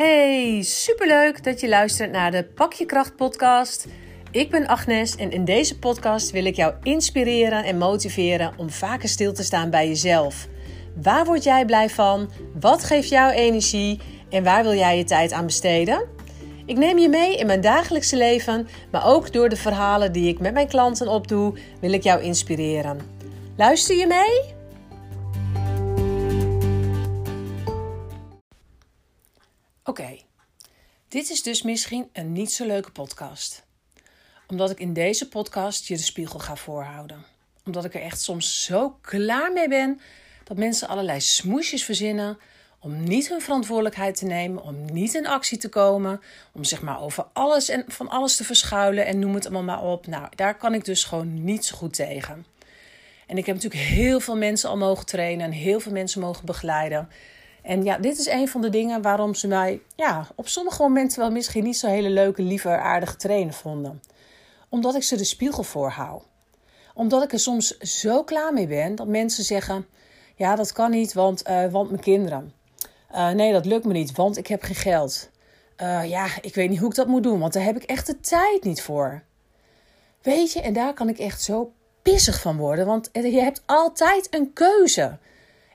Hey, superleuk dat je luistert naar de Pak je Kracht podcast. Ik ben Agnes en in deze podcast wil ik jou inspireren en motiveren om vaker stil te staan bij jezelf. Waar word jij blij van? Wat geeft jou energie? En waar wil jij je tijd aan besteden? Ik neem je mee in mijn dagelijkse leven, maar ook door de verhalen die ik met mijn klanten opdoe, wil ik jou inspireren. Luister je mee? Oké, dit is dus misschien een niet zo leuke podcast. Omdat ik in deze podcast je de spiegel ga voorhouden. Omdat ik er echt soms zo klaar mee ben dat mensen allerlei smoesjes verzinnen om niet hun verantwoordelijkheid te nemen, om niet in actie te komen, om zeg maar over alles en van alles te verschuilen en noem het allemaal maar op. Nou, daar kan ik dus gewoon niet zo goed tegen. En ik heb natuurlijk heel veel mensen al mogen trainen en heel veel mensen mogen begeleiden. En ja, dit is een van de dingen waarom ze mij ja, op sommige momenten wel misschien niet zo hele leuke, lieve, aardige trainen vonden. Omdat ik ze de spiegel voorhoud. Omdat ik er soms zo klaar mee ben dat mensen zeggen: Ja, dat kan niet, want, uh, want mijn kinderen. Uh, nee, dat lukt me niet, want ik heb geen geld. Uh, ja, ik weet niet hoe ik dat moet doen, want daar heb ik echt de tijd niet voor. Weet je, en daar kan ik echt zo pissig van worden, want je hebt altijd een keuze.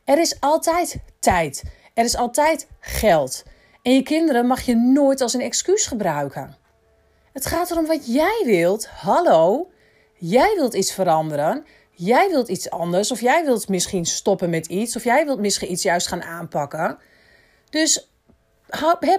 Er is altijd tijd. Er is altijd geld. En je kinderen mag je nooit als een excuus gebruiken. Het gaat erom wat jij wilt. Hallo, jij wilt iets veranderen. Jij wilt iets anders. Of jij wilt misschien stoppen met iets. Of jij wilt misschien iets juist gaan aanpakken. Dus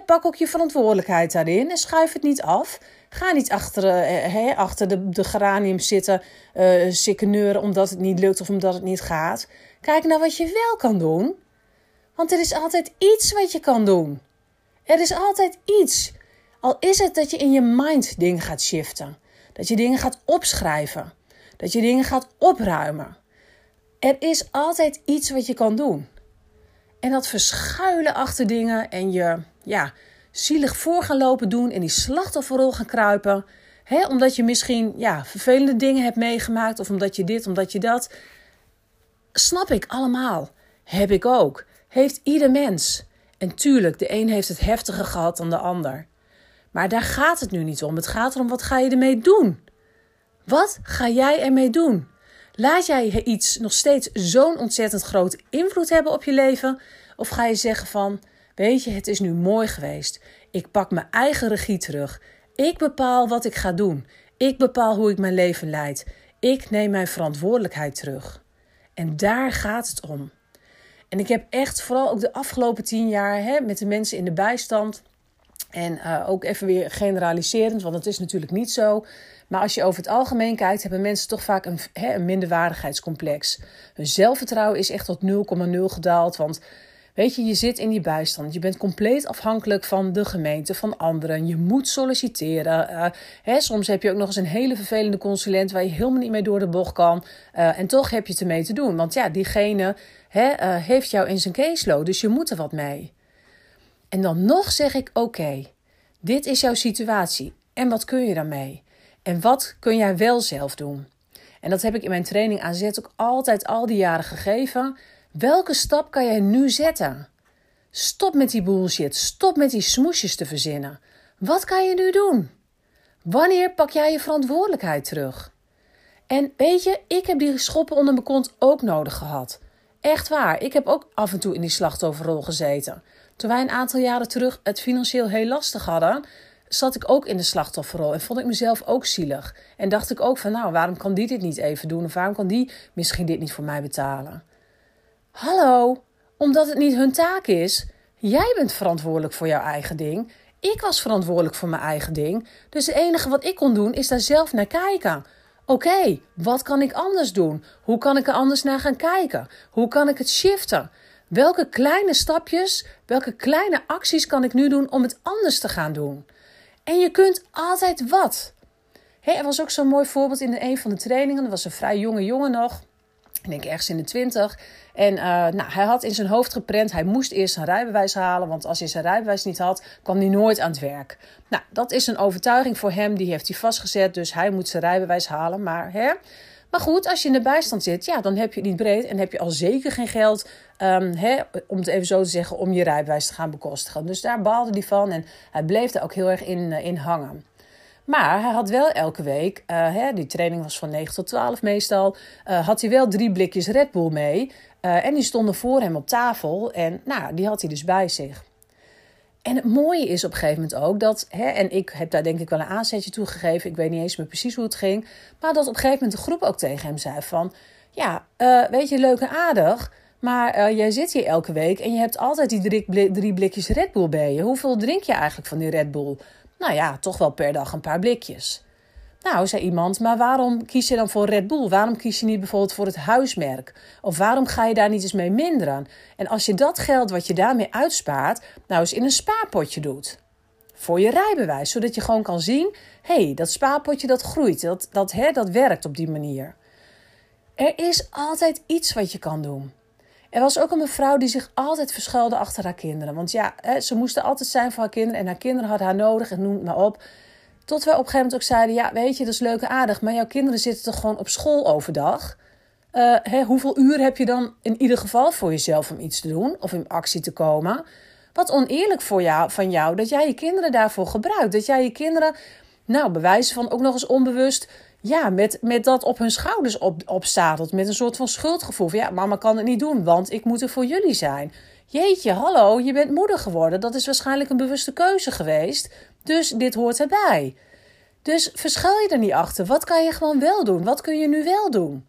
pak ook je verantwoordelijkheid daarin en schuif het niet af. Ga niet achter, uh, achter de, de geranium zitten, uh, omdat het niet lukt of omdat het niet gaat. Kijk naar wat je wel kan doen. Want er is altijd iets wat je kan doen. Er is altijd iets. Al is het dat je in je mind dingen gaat shiften. Dat je dingen gaat opschrijven. Dat je dingen gaat opruimen. Er is altijd iets wat je kan doen. En dat verschuilen achter dingen en je ja, zielig voor gaan lopen doen en die slachtofferrol gaan kruipen. Hè, omdat je misschien ja, vervelende dingen hebt meegemaakt of omdat je dit, omdat je dat. Snap ik allemaal. Heb ik ook. Heeft ieder mens. En tuurlijk, de een heeft het heftiger gehad dan de ander. Maar daar gaat het nu niet om. Het gaat erom wat ga je ermee doen? Wat ga jij ermee doen? Laat jij iets nog steeds zo'n ontzettend groot invloed hebben op je leven? Of ga je zeggen van, weet je, het is nu mooi geweest. Ik pak mijn eigen regie terug. Ik bepaal wat ik ga doen. Ik bepaal hoe ik mijn leven leid. Ik neem mijn verantwoordelijkheid terug. En daar gaat het om. En ik heb echt vooral ook de afgelopen tien jaar hè, met de mensen in de bijstand. En uh, ook even weer generaliserend, want dat is natuurlijk niet zo. Maar als je over het algemeen kijkt, hebben mensen toch vaak een, hè, een minderwaardigheidscomplex. Hun zelfvertrouwen is echt tot 0,0 gedaald. Want weet je, je zit in die bijstand. Je bent compleet afhankelijk van de gemeente, van anderen. Je moet solliciteren. Uh, hè, soms heb je ook nog eens een hele vervelende consulent waar je helemaal niet mee door de bocht kan. Uh, en toch heb je het ermee te doen. Want ja, diegene hè, uh, heeft jou in zijn caseload, dus je moet er wat mee. En dan nog zeg ik: oké, dit is jouw situatie. En wat kun je daarmee? En wat kun jij wel zelf doen? En dat heb ik in mijn training aan zet ook altijd al die jaren gegeven. Welke stap kan jij nu zetten? Stop met die bullshit. Stop met die smoesjes te verzinnen. Wat kan je nu doen? Wanneer pak jij je verantwoordelijkheid terug? En weet je, ik heb die schoppen onder mijn kont ook nodig gehad. Echt waar. Ik heb ook af en toe in die slachtofferrol gezeten. Toen wij een aantal jaren terug het financieel heel lastig hadden, zat ik ook in de slachtofferrol en vond ik mezelf ook zielig. En dacht ik ook van, nou, waarom kan die dit niet even doen? Of waarom kan die misschien dit niet voor mij betalen? Hallo, omdat het niet hun taak is. Jij bent verantwoordelijk voor jouw eigen ding. Ik was verantwoordelijk voor mijn eigen ding. Dus het enige wat ik kon doen is daar zelf naar kijken. Oké, wat kan ik anders doen? Hoe kan ik er anders naar gaan kijken? Hoe kan ik het shiften? Welke kleine stapjes, welke kleine acties kan ik nu doen om het anders te gaan doen? En je kunt altijd wat. er was ook zo'n mooi voorbeeld in een van de trainingen. Er was een vrij jonge jongen nog. Ik denk ergens in de twintig. En uh, nou, hij had in zijn hoofd geprent, hij moest eerst zijn rijbewijs halen. Want als hij zijn rijbewijs niet had, kwam hij nooit aan het werk. Nou, dat is een overtuiging voor hem, die heeft hij vastgezet. Dus hij moet zijn rijbewijs halen. Maar, hè, Maar goed, als je in de bijstand zit, ja, dan heb je het niet breed en heb je al zeker geen geld, um, hè, om het even zo te zeggen, om je rijbewijs te gaan bekostigen. Dus daar baalde hij van en hij bleef daar ook heel erg in, uh, in hangen. Maar hij had wel elke week, uh, hè, die training was van 9 tot 12 meestal, uh, had hij wel drie blikjes Red Bull mee. Uh, en die stonden voor hem op tafel en nou, die had hij dus bij zich. En het mooie is op een gegeven moment ook dat, hè, en ik heb daar denk ik wel een aanzetje toe gegeven, ik weet niet eens meer precies hoe het ging, maar dat op een gegeven moment de groep ook tegen hem zei van, ja, weet je, leuk en aardig, maar jij zit hier elke week en je hebt altijd die drie, drie blikjes Red Bull bij je. Hoeveel drink je eigenlijk van die Red Bull? Nou ja, toch wel per dag een paar blikjes. Nou, zei iemand, maar waarom kies je dan voor Red Bull? Waarom kies je niet bijvoorbeeld voor het huismerk? Of waarom ga je daar niet eens mee minderen? En als je dat geld wat je daarmee uitspaart, nou eens in een spaarpotje doet. Voor je rijbewijs, zodat je gewoon kan zien: hé, hey, dat spaarpotje dat groeit, dat, dat, hè, dat werkt op die manier. Er is altijd iets wat je kan doen. Er was ook een mevrouw die zich altijd verschuilde achter haar kinderen. Want ja, ze moesten altijd zijn voor haar kinderen. En haar kinderen hadden haar nodig en noem het maar op. Tot we op een gegeven moment ook zeiden: Ja, weet je, dat is leuk en aardig. Maar jouw kinderen zitten toch gewoon op school overdag? Uh, hè, hoeveel uur heb je dan in ieder geval voor jezelf om iets te doen of in actie te komen? Wat oneerlijk voor jou, van jou dat jij je kinderen daarvoor gebruikt. Dat jij je kinderen, nou, bewijzen van ook nog eens onbewust ja, met, met dat op hun schouders op, opstadelt. Met een soort van schuldgevoel. Van, ja, mama kan het niet doen, want ik moet er voor jullie zijn. Jeetje, hallo, je bent moeder geworden. Dat is waarschijnlijk een bewuste keuze geweest. Dus dit hoort erbij. Dus verschuil je er niet achter. Wat kan je gewoon wel doen? Wat kun je nu wel doen?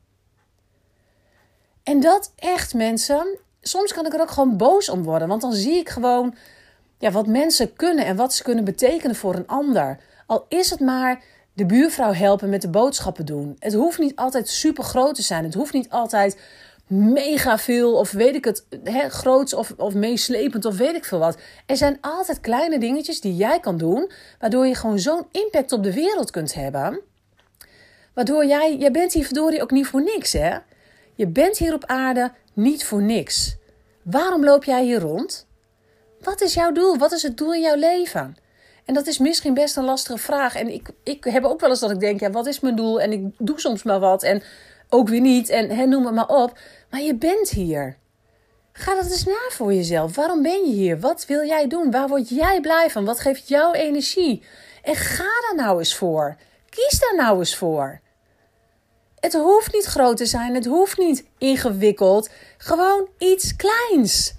En dat echt, mensen. Soms kan ik er ook gewoon boos om worden. Want dan zie ik gewoon ja, wat mensen kunnen en wat ze kunnen betekenen voor een ander. Al is het maar de buurvrouw helpen met de boodschappen doen. Het hoeft niet altijd super groot te zijn. Het hoeft niet altijd mega veel of weet ik het, he, groots of, of meeslepend of weet ik veel wat. Er zijn altijd kleine dingetjes die jij kan doen, waardoor je gewoon zo'n impact op de wereld kunt hebben. Waardoor jij, jij bent hier verdorie ook niet voor niks hè. Je bent hier op aarde niet voor niks. Waarom loop jij hier rond? Wat is jouw doel? Wat is het doel in jouw leven? En dat is misschien best een lastige vraag. En ik, ik heb ook wel eens dat ik denk, ja, wat is mijn doel? En ik doe soms maar wat en ook weer niet. En noem het maar op. Maar je bent hier. Ga dat eens na voor jezelf. Waarom ben je hier? Wat wil jij doen? Waar word jij blij van? Wat geeft jou energie? En ga daar nou eens voor. Kies daar nou eens voor. Het hoeft niet groot te zijn. Het hoeft niet ingewikkeld. Gewoon iets kleins.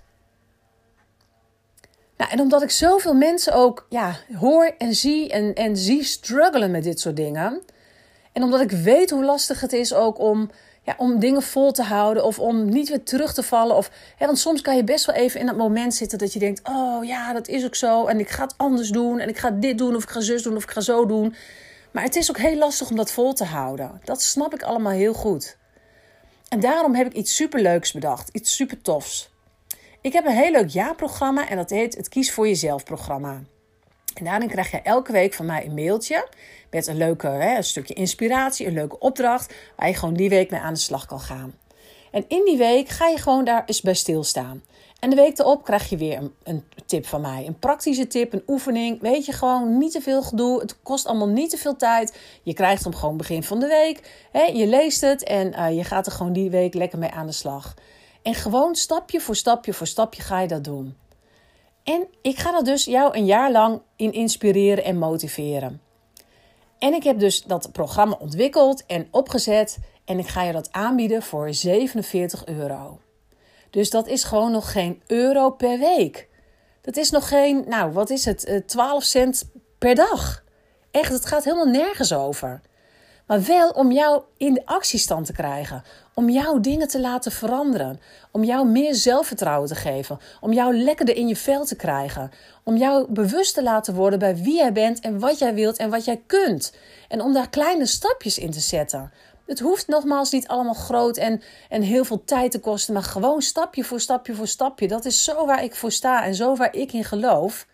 Nou, en omdat ik zoveel mensen ook ja, hoor en zie en, en zie struggelen met dit soort dingen. En omdat ik weet hoe lastig het is ook om, ja, om dingen vol te houden of om niet weer terug te vallen. Of, hè, want soms kan je best wel even in dat moment zitten dat je denkt: oh ja, dat is ook zo. En ik ga het anders doen. En ik ga dit doen of ik ga zus doen of ik ga zo doen. Maar het is ook heel lastig om dat vol te houden. Dat snap ik allemaal heel goed. En daarom heb ik iets superleuks bedacht. Iets super tofs. Ik heb een heel leuk jaarprogramma en dat heet het Kies voor Jezelf programma. En daarin krijg je elke week van mij een mailtje met een leuke hè, een stukje inspiratie, een leuke opdracht waar je gewoon die week mee aan de slag kan gaan. En in die week ga je gewoon daar eens bij stilstaan. En de week erop krijg je weer een, een, tip van mij. Een praktische tip, een oefening. Weet je, gewoon niet te veel gedoe. Het kost allemaal niet te veel tijd. Je krijgt hem gewoon begin van de week. Hè, je leest het en uh, je gaat er gewoon die week lekker mee aan de slag. En gewoon stapje voor stapje voor stapje ga je dat doen. En ik ga dat dus jou een jaar lang in inspireren en motiveren. En ik heb dus dat programma ontwikkeld en opgezet. En ik ga je dat aanbieden voor 47 euro. Dus dat is gewoon nog geen euro per week. Dat is nog geen, nou wat is het, 12 eh, cent per dag. Echt, het gaat helemaal nergens over. Maar wel om jou in de actiestand te krijgen. Om jouw dingen te laten veranderen. Om jou meer zelfvertrouwen te geven. Om jou lekkerder in je vel te krijgen. Om jou bewust te laten worden bij wie jij bent en wat jij wilt en wat jij kunt. En om daar kleine stapjes in te zetten. Het hoeft nogmaals niet allemaal groot en, en heel veel tijd te kosten, maar gewoon stapje voor stapje voor stapje. Dat is zo waar ik voor sta en zo waar ik in geloof.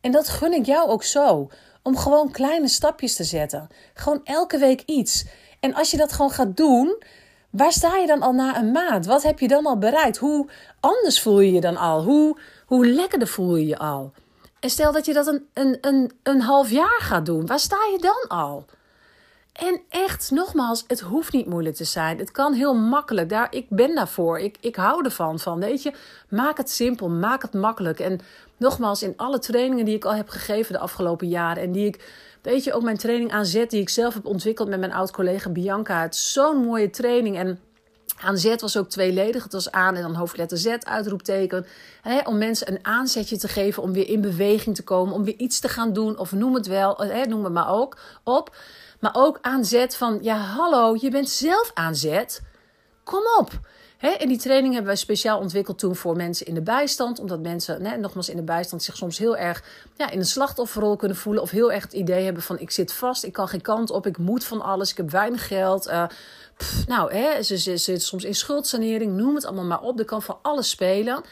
En dat gun ik jou ook zo. Om gewoon kleine stapjes te zetten. Gewoon elke week iets. En als je dat gewoon gaat doen, waar sta je dan al na een maand? Wat heb je dan al bereikt? Hoe anders voel je je dan al? Hoe, hoe lekkerder voel je je al? En stel dat je dat een, een, een, een half jaar gaat doen, waar sta je dan al? En echt, nogmaals, het hoeft niet moeilijk te zijn. Het kan heel makkelijk. Daar, ik ben daarvoor. Ik, ik hou ervan. Van, weet je, maak het simpel, maak het makkelijk. En nogmaals, in alle trainingen die ik al heb gegeven de afgelopen jaren. En die ik, weet je, ook mijn training aanzet, die ik zelf heb ontwikkeld met mijn oud-collega Bianca. Het zo'n mooie training. En aan Z was ook tweeledig. Het was aan en dan hoofdletter Z, uitroepteken. Om mensen een aanzetje te geven om weer in beweging te komen. Om weer iets te gaan doen. Of noem het wel, noem het maar ook op. Maar ook aan zet van, ja hallo, je bent zelf aan zet. Kom op. He, en die training hebben wij speciaal ontwikkeld toen voor mensen in de bijstand. Omdat mensen, nogmaals in de bijstand, zich soms heel erg ja, in een slachtofferrol kunnen voelen. Of heel erg het idee hebben van ik zit vast, ik kan geen kant op, ik moet van alles, ik heb weinig geld. Uh, nou, ze, zitten soms in schuldsanering, noem het allemaal maar op. Er kan van alles spelen.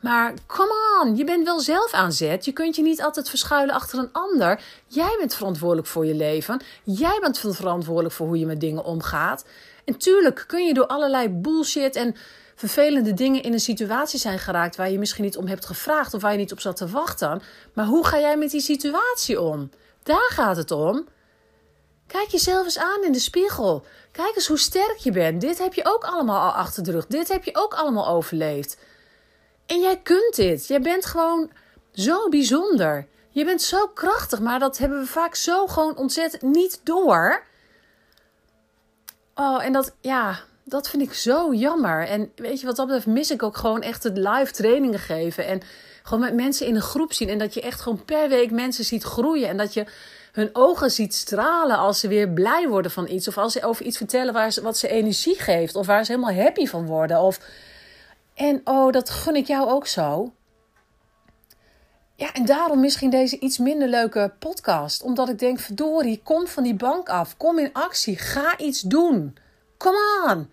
Maar come on, je bent wel zelf aan zet. Je kunt je niet altijd verschuilen achter een ander. Jij bent verantwoordelijk voor je leven. Jij bent verantwoordelijk voor hoe je met dingen omgaat. En tuurlijk kun je door allerlei bullshit en vervelende dingen in een situatie zijn geraakt waar je misschien niet om hebt gevraagd of waar je niet op zat te wachten. Maar hoe ga jij met die situatie om? Daar gaat het om. Kijk jezelf eens aan in de spiegel. Kijk eens hoe sterk je bent. Dit heb je ook allemaal al achter de rug. Dit heb je ook allemaal overleefd. En jij kunt dit. Jij bent gewoon zo bijzonder. Je bent zo krachtig, maar dat hebben we vaak zo gewoon ontzettend niet door. Oh, en dat, ja, dat vind ik zo jammer. En weet je wat dat betreft mis ik ook gewoon echt het live trainingen geven. En gewoon met mensen in een groep zien. En dat je echt gewoon per week mensen ziet groeien. En dat je hun ogen ziet stralen als ze weer blij worden van iets. Of als ze over iets vertellen waar ze, wat ze energie geeft. Of waar ze helemaal happy van worden. Of en oh, dat gun ik jou ook zo. Ja, en daarom misschien deze iets minder leuke podcast. Omdat ik denk, verdorie, kom van die bank af. Kom in actie. Ga iets doen. Come on.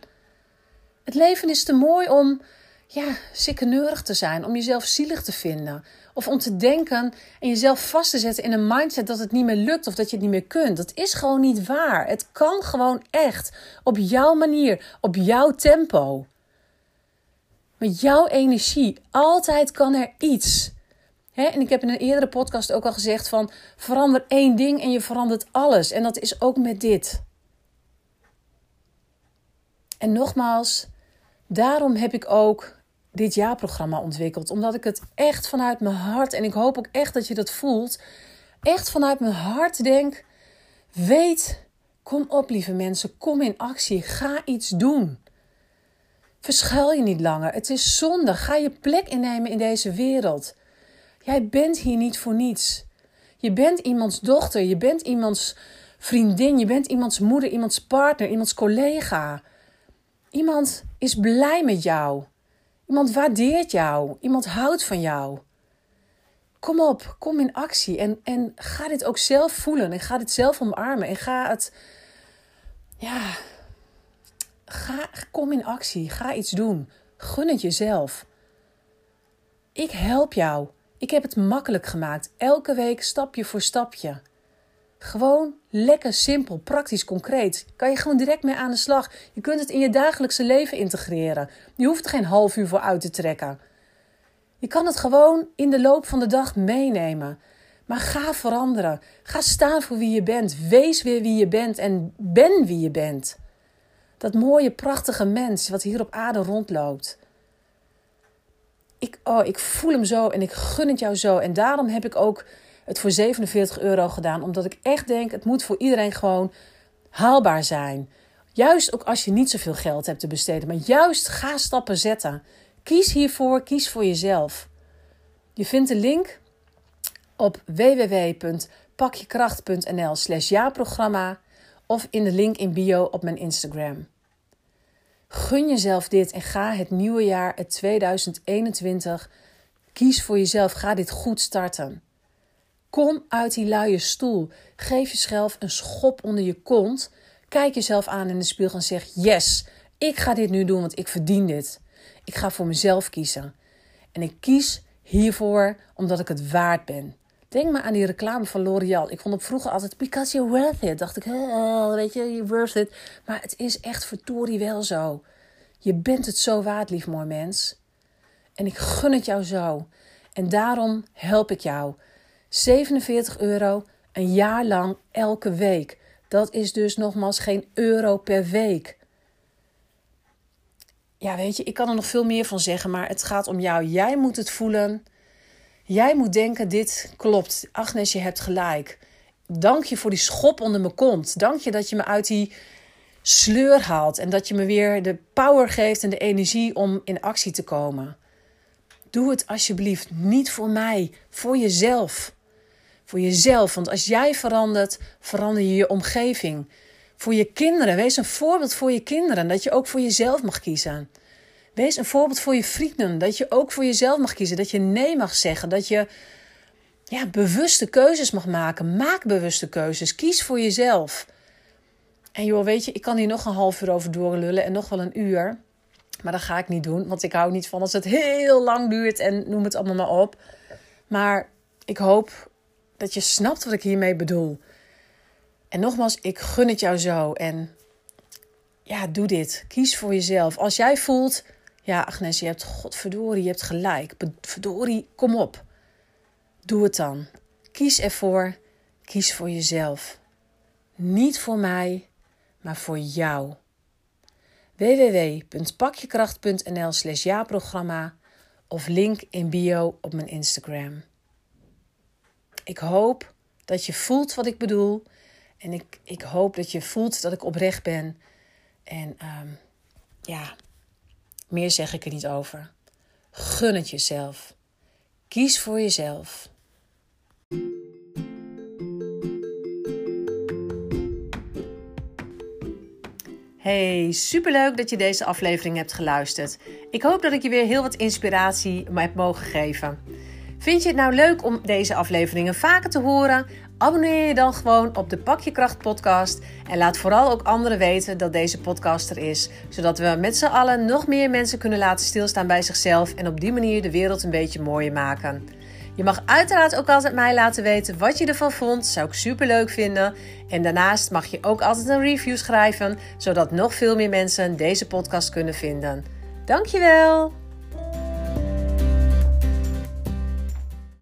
Het leven is te mooi om, ja, sikkeneurig te zijn. Om jezelf zielig te vinden. Of om te denken en jezelf vast te zetten in een mindset dat het niet meer lukt of dat je het niet meer kunt. Dat is gewoon niet waar. Het kan gewoon echt. Op jouw manier. Op jouw tempo. Met jouw energie. Altijd kan er iets. En ik heb in een eerdere podcast ook al gezegd van verander één ding en je verandert alles. En dat is ook met dit. En nogmaals, daarom heb ik ook dit jaarprogramma ontwikkeld. Omdat ik het echt vanuit mijn hart, en ik hoop ook echt dat je dat voelt, echt vanuit mijn hart denk, weet, kom op lieve mensen, kom in actie, ga iets doen. Verschuil je niet langer. Het is zonde. Ga je plek innemen in deze wereld. Jij bent hier niet voor niets. Je bent iemands dochter, je bent iemands vriendin, je bent iemands moeder, iemands partner, iemands collega. Iemand is blij met jou. Iemand waardeert jou. Iemand houdt van jou. Kom op, kom in actie en, en ga dit ook zelf voelen en ga dit zelf omarmen en ga het, ja, Ga, kom in actie. Ga iets doen. Gun het jezelf. Ik help jou. Ik heb het makkelijk gemaakt. Elke week stapje voor stapje. Gewoon lekker simpel, praktisch, concreet. Kan je gewoon direct mee aan de slag. Je kunt het in je dagelijkse leven integreren. Je hoeft er geen half uur voor uit te trekken. Je kan het gewoon in de loop van de dag meenemen. Maar ga veranderen. Ga staan voor wie je bent. Wees weer wie je bent en ben wie je bent. Dat mooie, prachtige mens wat hier op aarde rondloopt. Ik, oh, ik voel hem zo en ik gun het jou zo. En daarom heb ik ook het voor 47 euro gedaan. Omdat ik echt denk, het moet voor iedereen gewoon haalbaar zijn. Juist ook als je niet zoveel geld hebt te besteden. Maar juist ga stappen zetten. Kies hiervoor, kies voor jezelf. Je vindt de link op www.pakjekracht.nl slash jaarprogramma of in de link in bio op mijn Instagram. Gun jezelf dit en ga het nieuwe jaar, het 2021, kies voor jezelf. Ga dit goed starten. Kom uit die luie stoel. Geef jezelf een schop onder je kont. Kijk jezelf aan in de spiegel en zeg: Yes, ik ga dit nu doen, want ik verdien dit. Ik ga voor mezelf kiezen. En ik kies hiervoor omdat ik het waard ben. Denk maar aan die reclame van L'Oreal. Ik vond op vroeger altijd because you're worth it. Dacht ik, oh, weet je, you're worth it. Maar het is echt verdorie wel zo. Je bent het zo waard, lief mooi mens. En ik gun het jou zo. En daarom help ik jou. 47 euro, een jaar lang, elke week. Dat is dus nogmaals geen euro per week. Ja, weet je, ik kan er nog veel meer van zeggen, maar het gaat om jou. Jij moet het voelen. Jij moet denken: dit klopt. Agnes, je hebt gelijk. Dank je voor die schop onder mijn kont. Dank je dat je me uit die sleur haalt en dat je me weer de power geeft en de energie om in actie te komen. Doe het alsjeblieft niet voor mij, voor jezelf. Voor jezelf, want als jij verandert, verander je je omgeving. Voor je kinderen, wees een voorbeeld voor je kinderen, dat je ook voor jezelf mag kiezen. Wees een voorbeeld voor je vrienden, dat je ook voor jezelf mag kiezen, dat je nee mag zeggen, dat je ja, bewuste keuzes mag maken. Maak bewuste keuzes, kies voor jezelf. En joh, weet je, ik kan hier nog een half uur over doorlullen en nog wel een uur. Maar dat ga ik niet doen, want ik hou niet van als het heel lang duurt en noem het allemaal maar op. Maar ik hoop dat je snapt wat ik hiermee bedoel. En nogmaals, ik gun het jou zo. En ja, doe dit. Kies voor jezelf. Als jij voelt, ja, Agnes, je hebt godverdorie, je hebt gelijk. Verdorie, kom op. Doe het dan. Kies ervoor. Kies voor jezelf. Niet voor mij, maar voor jou. www.pakjekracht.nl slash ja-programma of link in bio op mijn Instagram. Ik hoop dat je voelt wat ik bedoel. En ik, ik hoop dat je voelt dat ik oprecht ben. En ehm, ja, meer zeg ik er niet over. Gun het jezelf. Kies voor jezelf. Hey, superleuk dat je deze aflevering hebt geluisterd. Ik hoop dat ik je weer heel wat inspiratie heb mogen geven. Vind je het nou leuk om deze afleveringen vaker te horen? Abonneer je dan gewoon op de Pak je Kracht podcast en laat vooral ook anderen weten dat deze podcast er is, zodat we met z'n allen nog meer mensen kunnen laten stilstaan bij zichzelf en op die manier de wereld een beetje mooier maken. Je mag uiteraard ook altijd mij laten weten wat je ervan vond. Zou ik super leuk vinden. En daarnaast mag je ook altijd een review schrijven, zodat nog veel meer mensen deze podcast kunnen vinden. Dankjewel!